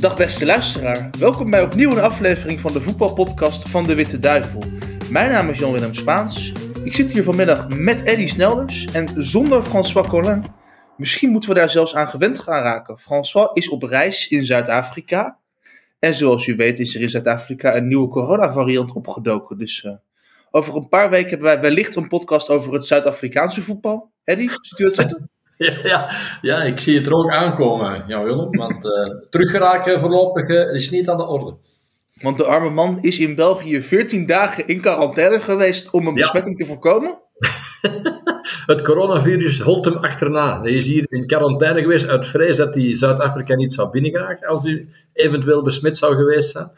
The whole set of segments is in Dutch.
Dag beste luisteraar, welkom bij opnieuw een aflevering van de voetbalpodcast van de Witte Duivel. Mijn naam is Jan-Willem Spaans. Ik zit hier vanmiddag met Eddy Snelders en zonder François Collin. Misschien moeten we daar zelfs aan gewend gaan raken. François is op reis in Zuid-Afrika. En zoals u weet is er in Zuid-Afrika een nieuwe coronavariant opgedoken. Dus uh, over een paar weken hebben wij wellicht een podcast over het Zuid-Afrikaanse voetbal. Eddy, ziet u het zitten? Ja, ja, ja, ik zie het er ook aankomen, Jan Willem. Want uh, teruggeraken voorlopig uh, is niet aan de orde. Want de arme man is in België 14 dagen in quarantaine geweest om een besmetting te voorkomen. het coronavirus holt hem achterna. Hij is hier in quarantaine geweest uit vrees dat hij Zuid-Afrika niet zou binnengeraken als hij eventueel besmet zou geweest zijn.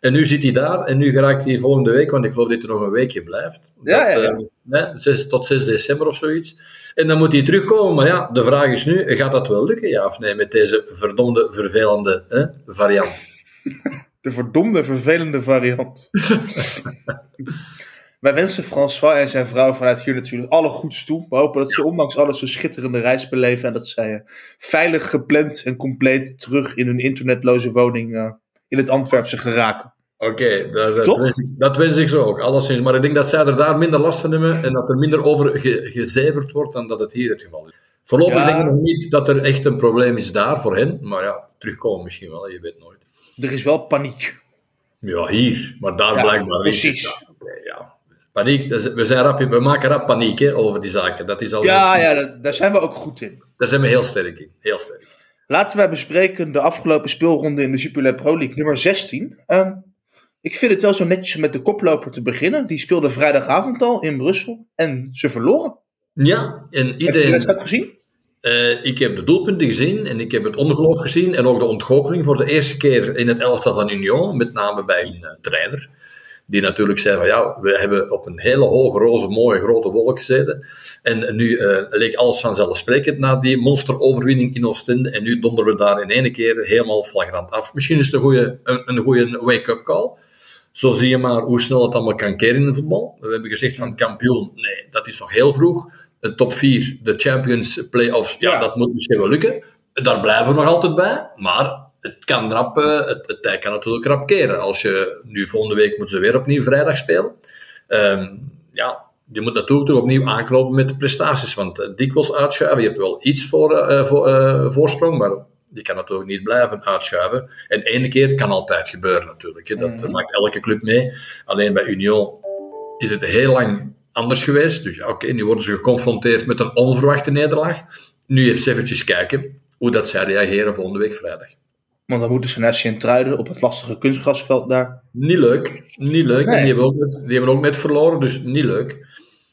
En nu zit hij daar en nu geraakt hij volgende week, want ik geloof dat hij nog een weekje blijft. Ja, ja, ja. Uh, 6, tot 6 december of zoiets. En dan moet hij terugkomen. Maar ja, de vraag is nu, gaat dat wel lukken, ja of nee, met deze verdomde, vervelende hè, variant? De verdomde, vervelende variant. Wij wensen François en zijn vrouw vanuit hier natuurlijk alle goeds toe. We hopen dat ze ondanks alles een schitterende reis beleven. En dat zij veilig, gepland en compleet terug in hun internetloze woning uh, in het Antwerpse geraken. Oké, okay, dat, dat, dat, wens ik zo ook, alleszins. Maar ik denk dat zij er daar minder last van hebben en dat er minder over ge, gezeverd wordt dan dat het hier het geval is. Voorlopig ja. denk ik nog niet dat er echt een probleem is daar voor hen, maar ja, terugkomen misschien wel, je weet nooit. Er is wel paniek. Ja, hier, maar daar ja, blijkbaar precies. Ja, okay, ja. Paniek, we, zijn rap, we maken rap paniek hè, over die zaken. Dat is al ja, ja daar, daar zijn we ook goed in. Daar zijn we heel sterk in, heel sterk. Laten wij bespreken de afgelopen speelronde in de Jupiler Pro League, nummer 16. Um, ik vind het wel zo netjes om met de koploper te beginnen. Die speelde vrijdagavond al in Brussel en ze verloren. Ja, en iedereen... Heb je de wedstrijd gezien? Uh, ik heb de doelpunten gezien en ik heb het ongeloof gezien en ook de ontgoocheling voor de eerste keer in het elftal van Union, met name bij een uh, trainer. Die natuurlijk zei van ja, we hebben op een hele hoge, roze, mooie, grote wolk gezeten. En nu uh, leek alles vanzelfsprekend na die monsteroverwinning in Oostende. En nu donderen we daar in één keer helemaal flagrant af. Misschien is het een goede, een, een goede wake-up call. Zo zie je maar hoe snel het allemaal kan keren in het voetbal. We hebben gezegd van kampioen, nee, dat is nog heel vroeg. De top 4, de Champions Playoffs, ja, ja, dat moet misschien wel lukken. Daar blijven we nog altijd bij, maar het kan rap, uh, het, het tij kan natuurlijk rap keren. Als je nu volgende week moet ze weer opnieuw vrijdag spelen. Um, ja, je moet natuurlijk toch opnieuw aanklopen met de prestaties, want uh, dikwijls uitschuiven. Je hebt wel iets voor, uh, voor voorsprong, maar je kan natuurlijk niet blijven uitschuiven. En ene keer kan altijd gebeuren natuurlijk. Hè. Dat mm. maakt elke club mee. Alleen bij Union is het heel lang anders geweest. Dus ja, oké, okay, nu worden ze geconfronteerd met een onverwachte nederlaag. Nu even eventjes kijken hoe dat zij reageren volgende week vrijdag. Want dan moeten ze naar Sint-Truiden op het lastige kunstgrasveld daar. Niet leuk. Niet leuk. Nee. En die hebben, ook, die hebben ook net verloren, dus niet leuk.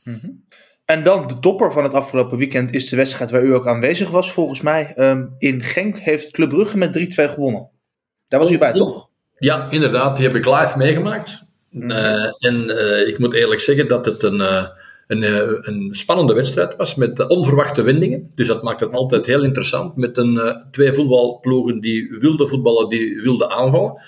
Mm -hmm. En dan de topper van het afgelopen weekend is de wedstrijd waar u ook aanwezig was, volgens mij. Um, in Genk heeft Club Brugge met 3-2 gewonnen. Daar was u bij, toch? Ja, inderdaad. Die heb ik live meegemaakt. Mm -hmm. uh, en uh, ik moet eerlijk zeggen dat het een, uh, een, een, spannende wedstrijd was met onverwachte wendingen. Dus dat maakt het altijd heel interessant. Met een, twee voetbalploegen die wilden voetballen, die wilden aanvallen.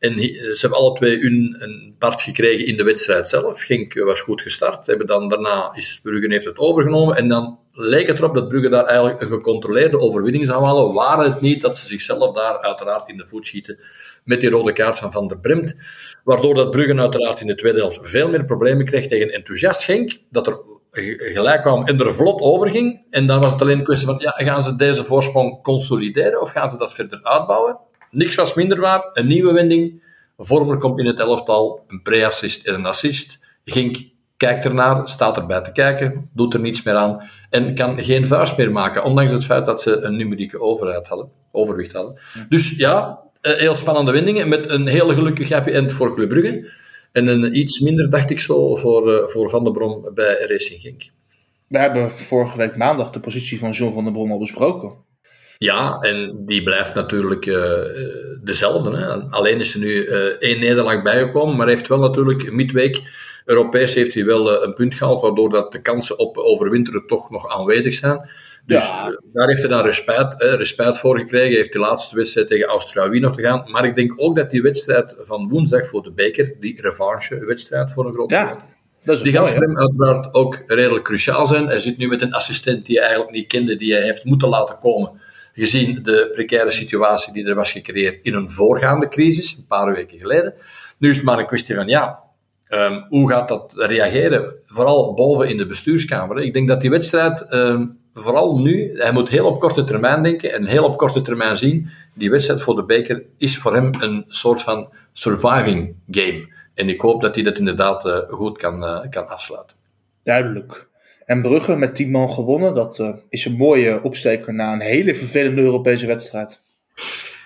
En ze hebben alle twee een, een part gekregen in de wedstrijd zelf. Genk was goed gestart. Hebben dan daarna is Brugge heeft het overgenomen. En dan leek het erop dat Brugge daar eigenlijk een gecontroleerde overwinning zou halen. Waren het niet dat ze zichzelf daar uiteraard in de voet schieten met die rode kaart van Van der Bremt. Waardoor dat Brugge uiteraard in de tweede helft veel meer problemen kreeg tegen enthousiast Genk. Dat er gelijk kwam en er vlot overging. En dan was het alleen een kwestie van, ja, gaan ze deze voorsprong consolideren of gaan ze dat verder uitbouwen? Niks was minder waar. Een nieuwe wending. Vormer komt in het elftal. Een pre-assist en een assist. Gink kijkt ernaar, staat erbij te kijken, doet er niets meer aan en kan geen vuist meer maken, ondanks het feit dat ze een numerieke overheid hadden, overwicht hadden. Dus ja, heel spannende wendingen met een hele gelukkig happy end voor Club Brugge en een iets minder, dacht ik zo, voor, voor Van der Brom bij Racing Genk. We hebben vorige week maandag de positie van John van der Brom al besproken. Ja, en die blijft natuurlijk uh, dezelfde. Hè. Alleen is er nu uh, één nederlaag bijgekomen, maar heeft wel natuurlijk midweek Europees heeft hij wel uh, een punt gehaald, waardoor dat de kansen op overwinteren toch nog aanwezig zijn. Dus ja. daar heeft hij dan respect, respect voor gekregen. heeft de laatste wedstrijd tegen Australië nog te gaan. Maar ik denk ook dat die wedstrijd van woensdag voor de beker, die revanche-wedstrijd voor een groot ja. die gaat voor hem uiteraard ook redelijk cruciaal zijn. Hij zit nu met een assistent die hij eigenlijk niet kende, die hij heeft moeten laten komen gezien de precaire situatie die er was gecreëerd in een voorgaande crisis, een paar weken geleden. Nu is het maar een kwestie van, ja, um, hoe gaat dat reageren? Vooral boven in de bestuurskamer. Ik denk dat die wedstrijd, um, vooral nu, hij moet heel op korte termijn denken en heel op korte termijn zien. Die wedstrijd voor de beker is voor hem een soort van surviving game. En ik hoop dat hij dat inderdaad uh, goed kan, uh, kan afsluiten. Duidelijk. En Brugge met 10 man gewonnen, dat uh, is een mooie opsteker na een hele vervelende Europese wedstrijd.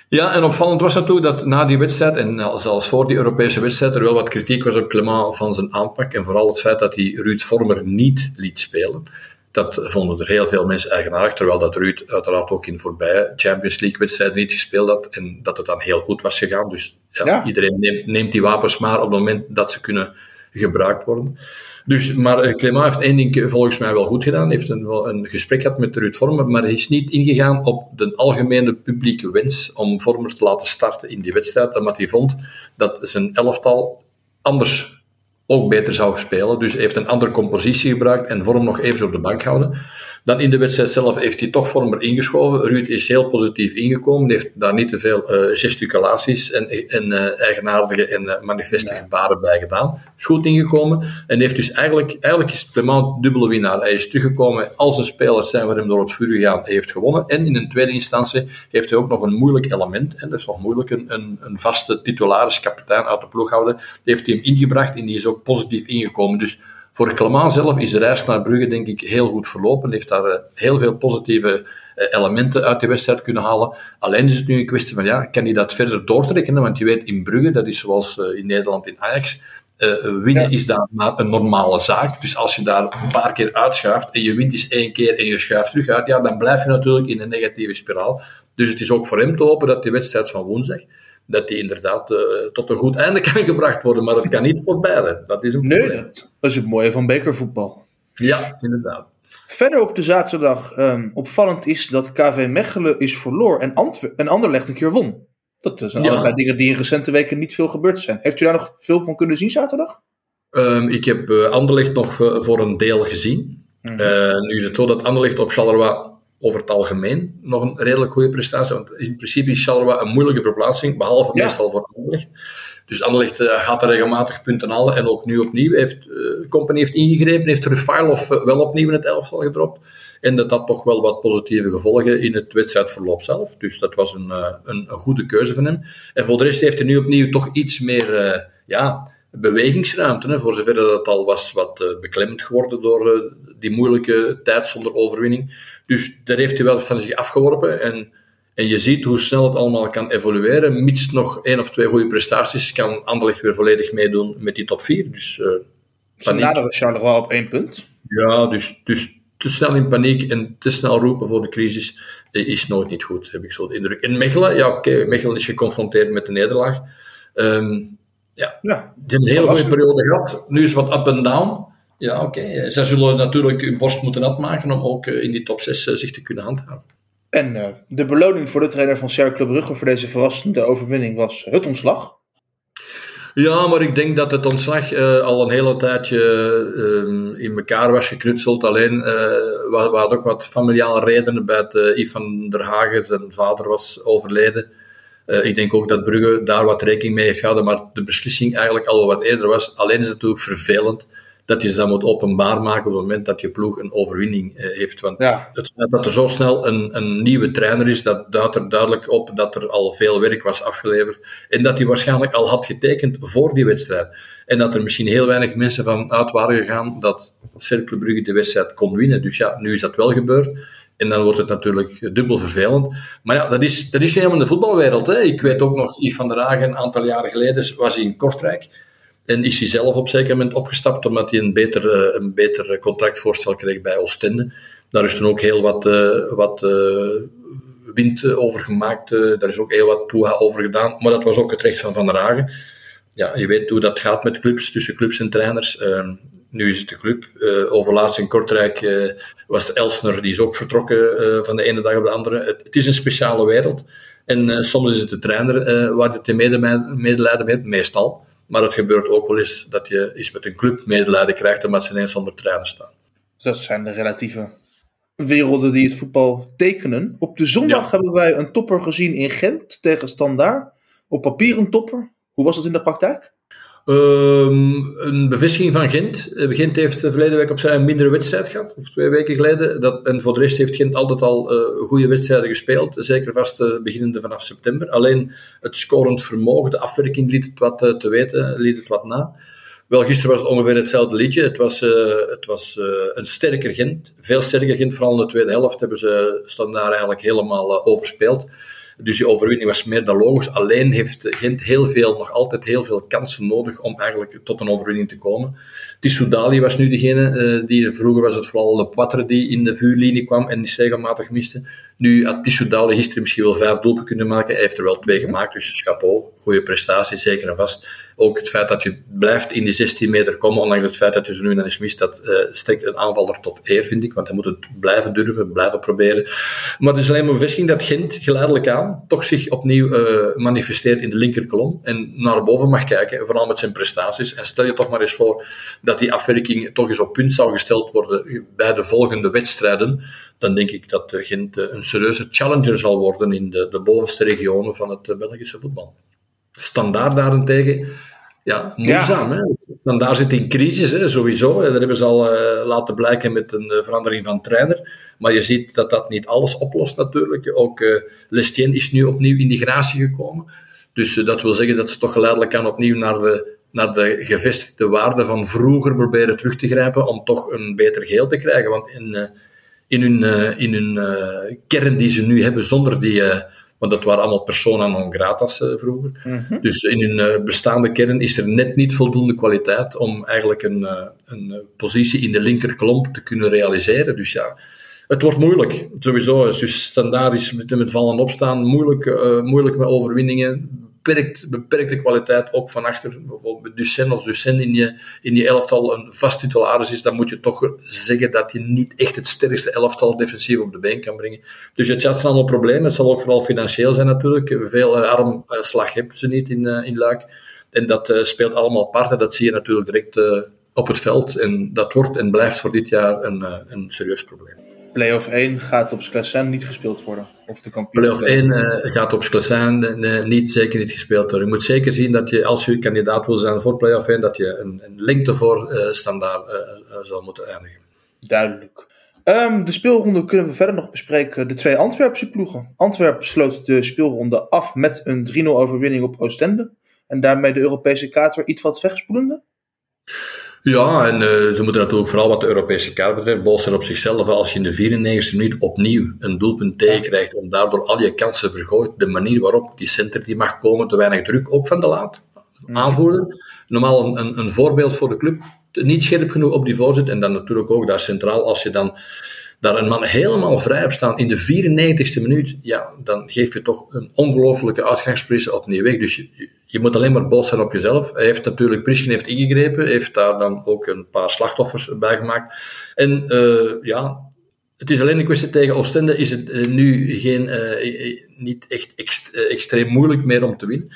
Ja, en opvallend was natuurlijk dat na die wedstrijd, en zelfs voor die Europese wedstrijd, er wel wat kritiek was op Clement van zijn aanpak. En vooral het feit dat hij Ruud Vormer niet liet spelen. Dat vonden er heel veel mensen eigenaardig, terwijl dat Ruud uiteraard ook in voorbije Champions League wedstrijden niet gespeeld had. En dat het dan heel goed was gegaan. Dus ja, ja. iedereen neemt, neemt die wapens maar op het moment dat ze kunnen gebruikt worden. Dus, maar uh, Clément heeft één ding volgens mij wel goed gedaan. Hij heeft een, een gesprek gehad met Ruud Vormer, maar hij is niet ingegaan op de algemene publieke wens om Vormer te laten starten in die wedstrijd, omdat hij vond dat zijn elftal anders ook beter zou spelen. Dus hij heeft een andere compositie gebruikt en Vorm nog even op de bank gehouden. Dan in de wedstrijd zelf heeft hij toch Vormer ingeschoven. Ruud is heel positief ingekomen. heeft daar niet te veel uh, gesticulaties en, en uh, eigenaardige en uh, manifeste nee. gebaren bij gedaan. Is goed ingekomen. En heeft dus eigenlijk, eigenlijk is Clement dubbele winnaar. Hij is teruggekomen als de spelers zijn waar hem door het vuur gegaan. Heeft gewonnen. En in een tweede instantie heeft hij ook nog een moeilijk element. En dat is nog moeilijk. Een, een, een vaste titularis kapitein uit de ploeg houden. Die heeft hij hem ingebracht en die is ook positief ingekomen. Dus voor Clement zelf is de reis naar Brugge denk ik heel goed verlopen. Heeft daar uh, heel veel positieve uh, elementen uit de wedstrijd kunnen halen. Alleen is het nu een kwestie van, ja, kan hij dat verder doortrekken? Want je weet, in Brugge, dat is zoals uh, in Nederland in Ajax, winnen ja. is daar maar een normale zaak. Dus als je daar een paar keer uitschuift en je wint eens één keer en je schuift terug uit, ja, dan blijf je natuurlijk in een negatieve spiraal. Dus het is ook voor hem te hopen dat die wedstrijd van woensdag, dat die inderdaad uh, tot een goed einde kan gebracht worden. Maar het kan niet voorbij. Dat is een nee, dat, dat is het mooie van bekervoetbal. Ja, inderdaad. Verder op de zaterdag um, opvallend is dat KV Mechelen is verloor en, Antwer en Anderlecht een keer won. Dat zijn ja. allebei dingen die in recente weken niet veel gebeurd zijn. Heeft u daar nog veel van kunnen zien zaterdag? Um, ik heb uh, Anderlecht nog voor een deel gezien. Mm -hmm. uh, nu is het zo dat Anderlecht op Charleroi over het algemeen nog een redelijk goede prestatie. Want in principe is Charleroi een moeilijke verplaatsing, behalve ja. meestal voor Anderlecht. Dus Anderlecht uh, gaat er regelmatig punten halen. En ook nu opnieuw heeft uh, Company heeft ingegrepen, heeft Rufailov uh, wel opnieuw in het elftal gedropt. En dat had toch wel wat positieve gevolgen in het wedstrijdverloop zelf. Dus dat was een, een, een, goede keuze van hem. En voor de rest heeft hij nu opnieuw toch iets meer ja, bewegingsruimte. Hè, voor zover dat het al was wat beklemmend geworden door die moeilijke tijd zonder overwinning. Dus daar heeft hij wel van zich afgeworpen. En, en je ziet hoe snel het allemaal kan evolueren. Mits nog één of twee goede prestaties, kan Anderlecht weer volledig meedoen met die top 4. Dus, uh, paniek. is Charleroi op één punt. Ja, dus, dus te snel in paniek en te snel roepen voor de crisis is nooit niet goed, heb ik zo de indruk. En Mechelen, ja oké, okay, Mechelen is geconfronteerd met de nederlaag. Um, ja, ja, die een hele goede periode gehad. Nu is wat up en down. Ja, oké. Okay. Zij zullen natuurlijk hun borst moeten nat maken om ook in die top 6 zich te kunnen handhaven. En uh, de beloning voor de trainer van Cercle Brugge voor deze verrassende overwinning was het ontslag. Ja, maar ik denk dat het ontslag uh, al een hele tijdje uh, in elkaar was geknutseld. Alleen we, we hadden ook wat familiale redenen bij het uh, Ivan der Hagen. Zijn vader was overleden. Ik denk ook dat Brugge daar wat rekening mee heeft gehouden, maar de beslissing eigenlijk al wat eerder was. Alleen is het natuurlijk vervelend dat je ze dan moet openbaar maken op het moment dat je ploeg een overwinning uh, heeft. Want ja. het feit dat er zo snel een, een nieuwe trainer is, dat duidt er duidelijk op dat er al veel werk was afgeleverd. En dat hij waarschijnlijk al had getekend voor die wedstrijd. En dat er misschien heel weinig mensen van uit waren gegaan dat Cercle Brugge de wedstrijd kon winnen. Dus ja, nu is dat wel gebeurd. En dan wordt het natuurlijk dubbel vervelend. Maar ja, dat is, dat is helemaal de voetbalwereld. Hè. Ik weet ook nog, Yves van der Hagen, een aantal jaren geleden was hij in Kortrijk. En is hij zelf op een zeker moment opgestapt omdat hij een beter, eh, een beter contractvoorstel kreeg bij Oostende. Daar is toen ook heel wat, uh, wat uh, wind over gemaakt. Daar is ook heel wat poeha over gedaan. Maar dat was ook het recht van Van der Hagen. Ja, je weet hoe dat gaat met clubs, tussen clubs en trainers. Ehm, nu is het de club. overlaatst in Kortrijk was Elsner, die is ook vertrokken van de ene dag op de andere. Het, het is een speciale wereld. En soms is het de trainer waar het de medelijden mee meestal. Maar het gebeurt ook wel eens dat je eens met een club medelijden krijgt omdat ze ineens zonder trainer staan. Dat zijn de relatieve werelden die het voetbal tekenen. Op de zondag Ja. hebben wij een topper gezien in Gent tegen Standaard. Op papier een topper. Hoe was dat in de praktijk? Ehm, een bevestiging van Gent. Eh, Gent heeft eh, verleden week op zijn een mindere wedstrijd gehad, of twee weken geleden. Dat, en voor de rest heeft Gent altijd al eh, goede wedstrijden gespeeld. Zeker vast eh, beginnende vanaf september. Alleen het scorend vermogen, de afwerking liet het wat te weten, liet het wat na. Wel, gisteren was het ongeveer hetzelfde liedje. Het was, het was een sterker Gent. Veel sterker Gent. Vooral in de tweede helft hebben ze standaard eigenlijk helemaal overspeeld. Dus die overwinning was meer dan logisch. Alleen heeft Gent heel veel, nog altijd heel veel kansen nodig om eigenlijk tot een overwinning te komen. Tissou Dali was nu degene, eh, die vroeger was het vooral de Poitre die in de vuurlinie kwam en die regelmatig miste. Nu had Tissou Dali gisteren misschien wel vijf doelpen kunnen maken. Hij heeft er wel twee gemaakt, dus chapeau. Goede prestatie, zeker en vast. Ook het feit dat je blijft in die 16 meter komen, ondanks het feit dat je ze nu en dan eens mist, dat eh, strekt een aanvaller tot eer, vind ik. Want hij moet het blijven durven, blijven proberen. Maar het is alleen maar bevestiging dat Gent geleidelijk aan toch zich opnieuw eh, manifesteert in de linkerkolom en naar boven mag kijken, vooral met zijn prestaties. En stel je toch maar eens voor dat die afwerking toch eens op punt zou gesteld worden bij de volgende wedstrijden, dan denk ik dat eh, Gent eh, een serieuze challenger zal worden in de, de bovenste regionen van het Belgische voetbal. Standaard daarentegen, ja, moeizaam. Hè? Standaard zit in crisis, hè, sowieso. Dat hebben ze al eh, laten blijken met een eh, verandering van trainer. Maar je ziet dat dat niet alles oplost natuurlijk. Ook eh Lestien is nu opnieuw in die gratie gekomen. Dus dat wil zeggen dat ze toch geleidelijk aan opnieuw naar de, naar de gevestigde waarden van vroeger proberen terug te grijpen om toch een beter geheel te krijgen. Want in, in hun, in hun kern die ze nu hebben, zonder die... want dat waren allemaal persona non gratas eh, vroeger. Dus in hun eh, bestaande kern is er net niet voldoende kwaliteit om eigenlijk een, eh, een positie in de linkerkolom te kunnen realiseren. Dus ja, het wordt moeilijk, sowieso. Dus standaard is met, met vallen en opstaan moeilijk, moeilijk met overwinningen. Beperkt, beperkte kwaliteit ook van achter. Bijvoorbeeld met Ducen, als Ducen in je, in je elftal een vast titularis is, dan moet je toch zeggen dat je niet echt het sterkste elftal defensief op de been kan brengen. Dus het zijn allemaal problemen. Het zal ook vooral financieel zijn natuurlijk. Veel uh, armslag hebben ze niet in, uh, in Luik. En dat speelt allemaal parten. Dat zie je natuurlijk direct op het veld. En dat wordt en blijft voor dit jaar een, een serieus probleem. Play-off 1 gaat op Sclessin niet gespeeld worden. Of de kampioen. Play-off 1 uh, gaat op Sclessin niet, zeker niet gespeeld worden. Je moet zeker zien dat je, als je kandidaat wil zijn voor Play-off 1, dat je een, een lengte voor uh, standaard uh, zal moeten eindigen. Duidelijk. Um, de speelronde kunnen we verder nog bespreken. De twee Antwerpse ploegen. Antwerpen sloot de speelronde af met een 3-0 overwinning op Oostende. En daarmee de Europese kaart weer iets wat wegspoelende. Ja, en uh, ze moeten natuurlijk vooral wat de Europese kaart betreft bolsteren op zichzelf. Als je in de 94e minuut opnieuw een doelpunt tegenkrijgt en daardoor al je kansen vergooit, de manier waarop die center die mag komen, te weinig druk, ook van de laat, aanvoerder. Normaal een, een, een voorbeeld voor de club, niet scherp genoeg op die voorzet en dan natuurlijk ook daar centraal, als je dan daar een man helemaal vrij hebt staan in de 94ste minuut, ja, dan geef je toch een ongelofelijke uitgangsprijs opnieuw weg. Dus je, je moet alleen maar boos zijn op jezelf. Hij heeft natuurlijk, Priskin heeft ingegrepen, heeft daar dan ook een paar slachtoffers bij gemaakt. En uh, ja, het is alleen een kwestie tegen Oostende, is het uh, nu geen, uh, niet echt ext extreem moeilijk meer om te winnen.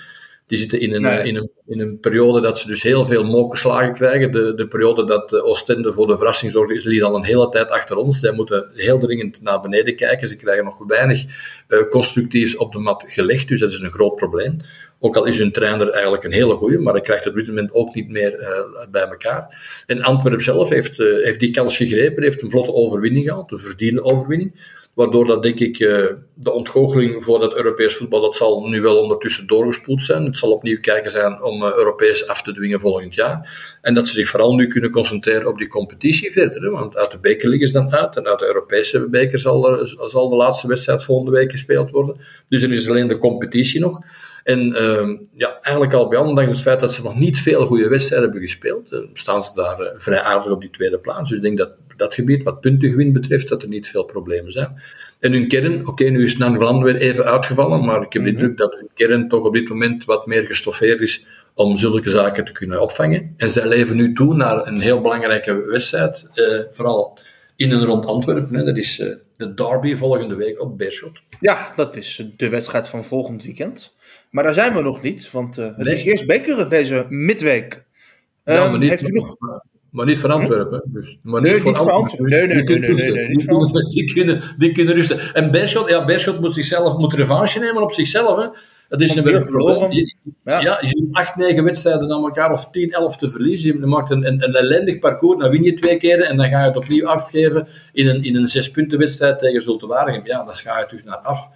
Die zitten in een, nee. in, een, in een periode dat ze dus heel veel mokerslagen krijgen. De, de periode dat Oostende voor de verrassing zorgde, is al een hele tijd achter ons. Zij moeten heel dringend naar beneden kijken. Ze krijgen nog weinig uh, constructiefs op de mat gelegd, dus dat is een groot probleem. Ook al is hun trainer eigenlijk een hele goeie, maar hij krijgt op dit moment ook niet meer uh, bij elkaar. En Antwerp zelf heeft, uh, heeft die kans gegrepen, heeft een vlotte overwinning gehad, een verdiende overwinning. Waardoor dat denk ik uh, de ontgoocheling voor dat Europees voetbal, dat zal nu wel ondertussen doorgespoeld zijn. Het zal opnieuw kijken zijn om uh, Europees af te dwingen volgend jaar. En dat ze zich vooral nu kunnen concentreren op die competitie verder. Want uit de beker liggen ze dan uit. En uit de Europese beker zal, er, zal de laatste wedstrijd volgende week gespeeld worden. Dus dan is er alleen de competitie nog. En uh, ja, eigenlijk al bij ondanks het feit dat ze nog niet veel goede wedstrijden hebben gespeeld, uh, staan ze daar vrij aardig op die tweede plaats. Dus ik denk dat dat gebied, wat puntengewin betreft, dat er niet veel problemen zijn. En hun kern, oké, okay, nu is Nangeland weer even uitgevallen, maar ik heb de indruk dat hun kern toch op dit moment wat meer gestoffeerd is om zulke zaken te kunnen opvangen. En zij leven nu toe naar een heel belangrijke wedstrijd, uh, vooral in en rond Antwerpen. Hè. Dat is uh, de derby volgende week op Beerschot. Ja, dat is de wedstrijd van volgend weekend. Maar daar zijn we nog niet, want uh, het nee. is eerst bekeren deze midweek. Ja, um, maar niet, heeft u nog... Maar niet voor Antwerpen. Dus, maar Nee, niet voor Antwerpen. Nee, nee, Die nee, nee, kunnen nee, nee, niet Die kunnen, die kunnen rusten. En Beerschot, ja, Beerschot moet zichzelf moet revanche nemen op zichzelf. Hè. Dat is een probleem. Je- Ja. Ja, je ziet acht, negen wedstrijden aan elkaar of 10, 11 te verliezen. Je maakt een, een, een ellendig parcours, dan win je twee keer en dan ga je het opnieuw afgeven in een, in een zes punten wedstrijd tegen Zulte Waregem. Ja, dan ga je terug naar af.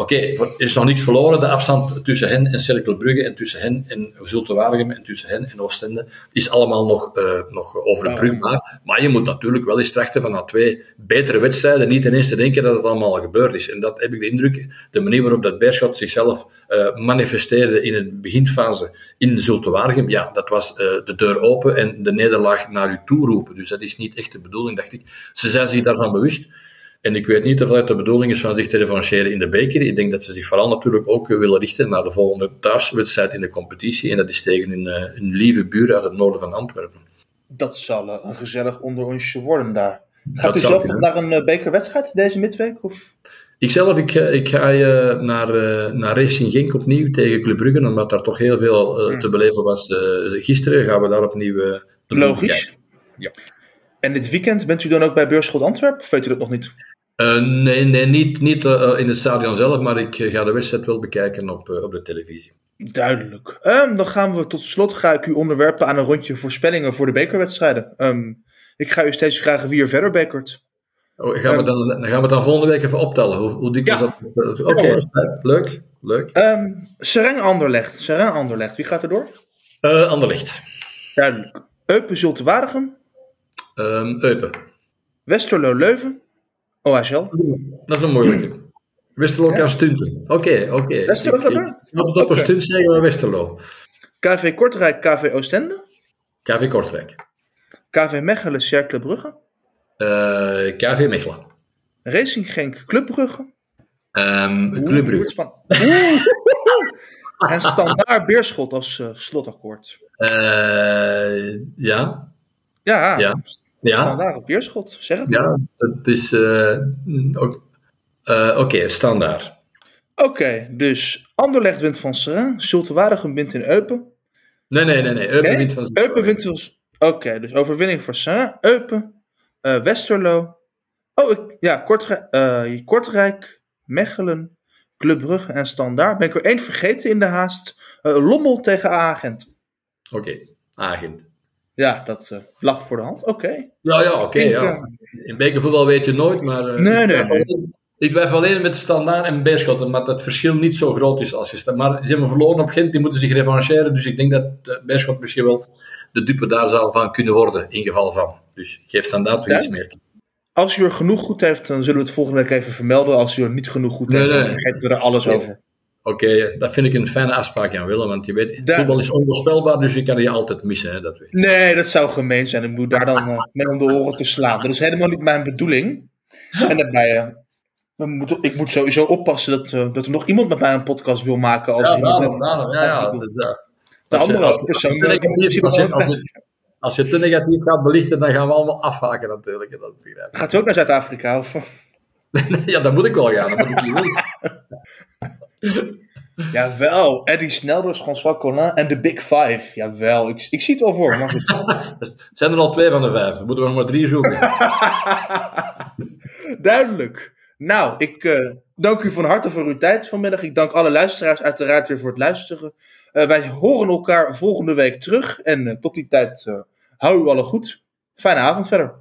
Oké, er is nog niks verloren. De afstand tussen hen en Cercle Brugge en tussen hen en Zulte Waregem en tussen hen en Oostende is allemaal nog, eh, nog overbrugbaar. Maar je moet natuurlijk wel eens trachten van na twee betere wedstrijden niet ineens te denken dat het allemaal gebeurd is. En dat heb ik de indruk, de manier waarop dat Beerschot zichzelf eh, manifesteerde in een beginfase in Zulte Waregem, ja, dat was eh, de deur open en de nederlaag naar u toe roepen. Dus dat is niet echt de bedoeling, dacht ik. Ze zijn zich daarvan bewust. En ik weet niet of het de bedoeling is van zich te revancheren in de beker. Ik denk dat ze zich vooral natuurlijk ook willen richten naar de volgende thuiswedstrijd in de competitie. En dat is tegen hun, eh, hun lieve buur uit het noorden van Antwerpen. Dat zal eh, een gezellig onderonsje worden daar. Gaat Dat u zelf nog naar een eh, bekerwedstrijd deze midweek? Of? Ikzelf, ik, ik ga eh, naar, eh, naar Racing Genk opnieuw tegen Club Brugge, omdat daar toch heel veel Hmm. te beleven was gisteren. Gaan we daar opnieuw Logisch. Ja. En dit weekend bent u dan ook bij Beurschot Antwerpen? Of weet u dat nog niet? Eh, nee, nee, niet, niet eh, in het stadion zelf, maar ik eh, ga de wedstrijd wel bekijken op, eh, op de televisie. Duidelijk. Ehm, dan gaan we tot slot ga ik u onderwerpen aan een rondje voorspellingen voor de bekerwedstrijden. Ehm, ik ga u steeds vragen wie er verder bekert. Oh, gaan, we dan, dan gaan we het dan volgende week even optellen. Hoe, hoe dik Ja. is dat? Oké, Ja, leuk. leuk. Ehm Sereng Anderlecht. Sereng Anderlecht. Wie gaat er door? Eh Anderlecht. Duidelijk. Eupen Zulte Waregem. Ehm Eupen. Westerlo Leuven. OHL. Dat is een moeilijke. Westerlo kan stunten. Oké, oké. Ik Oké. stunt zeggen we Westerlo. KV Kortrijk, KV Oostende. KV Kortrijk. KV Mechelen, Cercle Brugge. Eh, KV Mechelen. Racing Genk, Club Brugge. Club Oeh, Brugge. en Standaard Beerschot als eh, slotakkoord. Eh, ja. Ja, Ja. Ja. Standaard of Beerschot. Zeg het. Ja. Het is... eh, ook- eh, Oké, standaard. Oké, dus Anderlecht wint van Serrain. Zulte Waregem wint in Eupen. Nee, nee, nee. nee. Eupen Nee, wint van Eupen wint dus... Oké, dus overwinning voor Serrain. Eupen. eh, Westerlo. Oh, ik, ja, Kortrijk, Kortrijk, Mechelen, Club Brugge en Standaard. Ben ik er één vergeten in de haast. Eh, Lommel tegen A-agent. Oké, agent. Ja, dat eh, lag voor de hand. Oké. Ja, ja, oké. Ja. eh, In bekervoetbal weet je nooit, maar... eh, Nee, ik nee, Ik twijfel alleen met standaard en Beerschot, omdat het verschil niet zo groot is als je staat. Maar ze hebben verloren op Gent, die moeten zich revancheren. Dus ik denk dat eh, Beerschot misschien wel de dupe daar zou van kunnen worden, in geval van. Dus geef standaard Ja? iets meer. Als u er genoeg goed heeft, dan zullen we het volgende week even vermelden. Als u er niet genoeg goed Nee, heeft, dan vergeten we er alles over. Oké, dat vind ik een fijne afspraak aan Willem, want je weet, Daar- voetbal is onvoorspelbaar, dus je kan je altijd missen, hè, dat weet je. Nee, dat zou gemeen zijn. Ik moet daar dan eh, mee om de oren te slaan. Dat is helemaal niet mijn bedoeling. En daarbij, eh, we moeten, ik moet sowieso oppassen dat, eh, dat er nog iemand met mij een podcast wil maken. Als heeft- ja, als ja. doe. dat- ja. de Als andere als- persoon. als als je- als te negatief gaat belichten, dan gaan we allemaal afhaken natuurlijk. Dat. Gaat u ook naar Zuid-Afrika? Of? ja, dan moet ik wel gaan. Dan moet ik wel. Jawel, Eddie Snelders, François Collin en de Big Five. Jawel, ik, ik zie het wel voor. Maar goed. Zijn er al twee van de vijf. We moeten nog maar drie zoeken. Duidelijk. Nou, ik eh, dank u van harte voor uw tijd vanmiddag. Ik dank alle luisteraars uiteraard weer voor het luisteren. Eh, wij horen elkaar volgende week terug. En eh, tot die tijd, hou u allen goed. Fijne avond verder.